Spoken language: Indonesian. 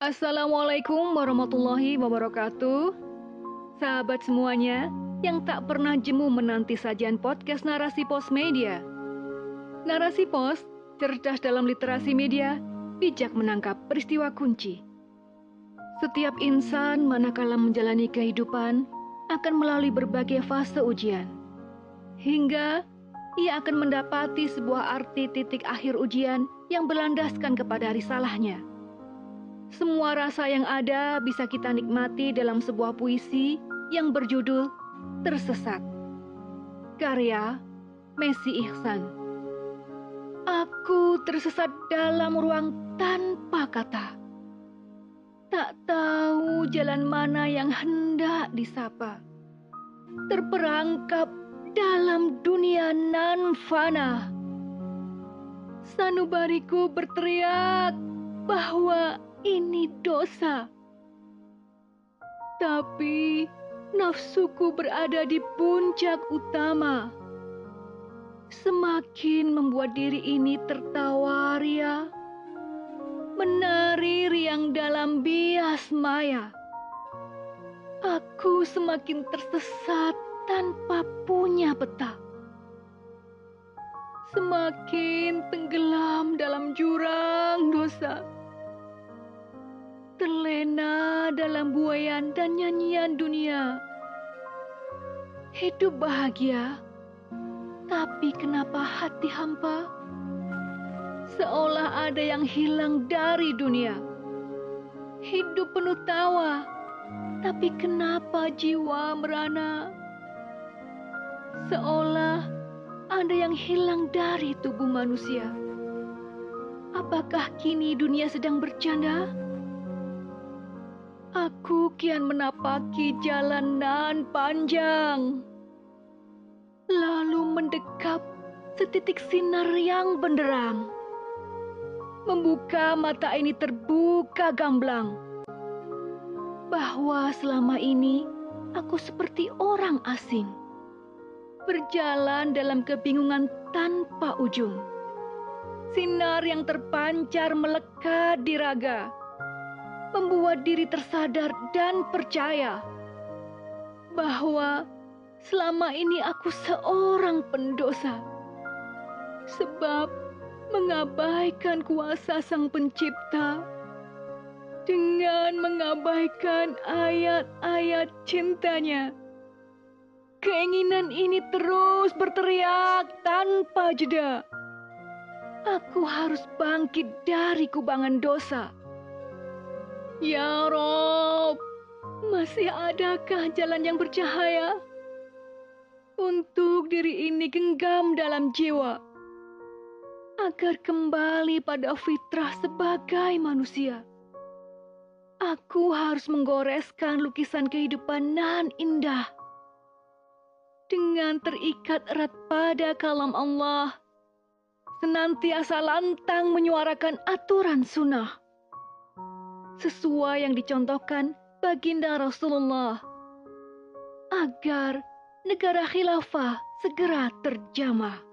Assalamualaikum warahmatullahi wabarakatuh. Sahabat semuanya yang tak pernah jemu menanti sajian podcast Narasi Pos Media. Narasi Pos, cerdas dalam literasi media, bijak menangkap peristiwa kunci. Setiap insan manakala menjalani kehidupan akan melalui berbagai fase ujian. Hingga ia akan mendapati sebuah arti titik akhir ujian yang berlandaskan kepada risalahnya. Semua rasa yang ada bisa kita nikmati dalam sebuah puisi yang berjudul Tersesat. Karya Messi Ihsan. Aku tersesat dalam ruang tanpa kata. Tak tahu jalan mana yang hendak disapa. Terperangkap dalam dunia nan fana. Sanubariku berteriak bahwa ini dosa. Tapi nafsuku berada di puncak utama. Semakin membuat diri ini tertawa ria, menari riang dalam bias maya. Aku semakin tersesat tanpa punya peta. Semakin tenggelam dalam jurang dosa terlena dalam buayan dan nyanyian dunia. Hidup bahagia, tapi kenapa hati hampa? Seolah ada yang hilang dari dunia. Hidup penuh tawa, tapi kenapa jiwa merana? Seolah ada yang hilang dari tubuh manusia. Apakah kini dunia sedang bercanda? Aku kian menapaki jalan nan panjang. Lalu mendekap setitik sinar yang benderang. Membuka mata ini terbuka gamblang. Bahwa selama ini aku seperti orang asing. Berjalan dalam kebingungan tanpa ujung. Sinar yang terpancar melekat di raga membuat diri tersadar dan percaya bahwa selama ini aku seorang pendosa. Sebab mengabaikan kuasa Sang Pencipta dengan mengabaikan ayat-ayat cintanya. Keinginan ini terus berteriak tanpa jeda. Aku harus bangkit dari kubangan dosa Ya Rob, masih adakah jalan yang bercahaya? Untuk diri ini genggam dalam jiwa, agar kembali pada fitrah sebagai manusia. Aku harus menggoreskan lukisan kehidupan nan indah. Dengan terikat erat pada kalam Allah, senantiasa lantang menyuarakan aturan sunnah sesuai yang dicontohkan baginda Rasulullah agar negara khilafah segera terjamah.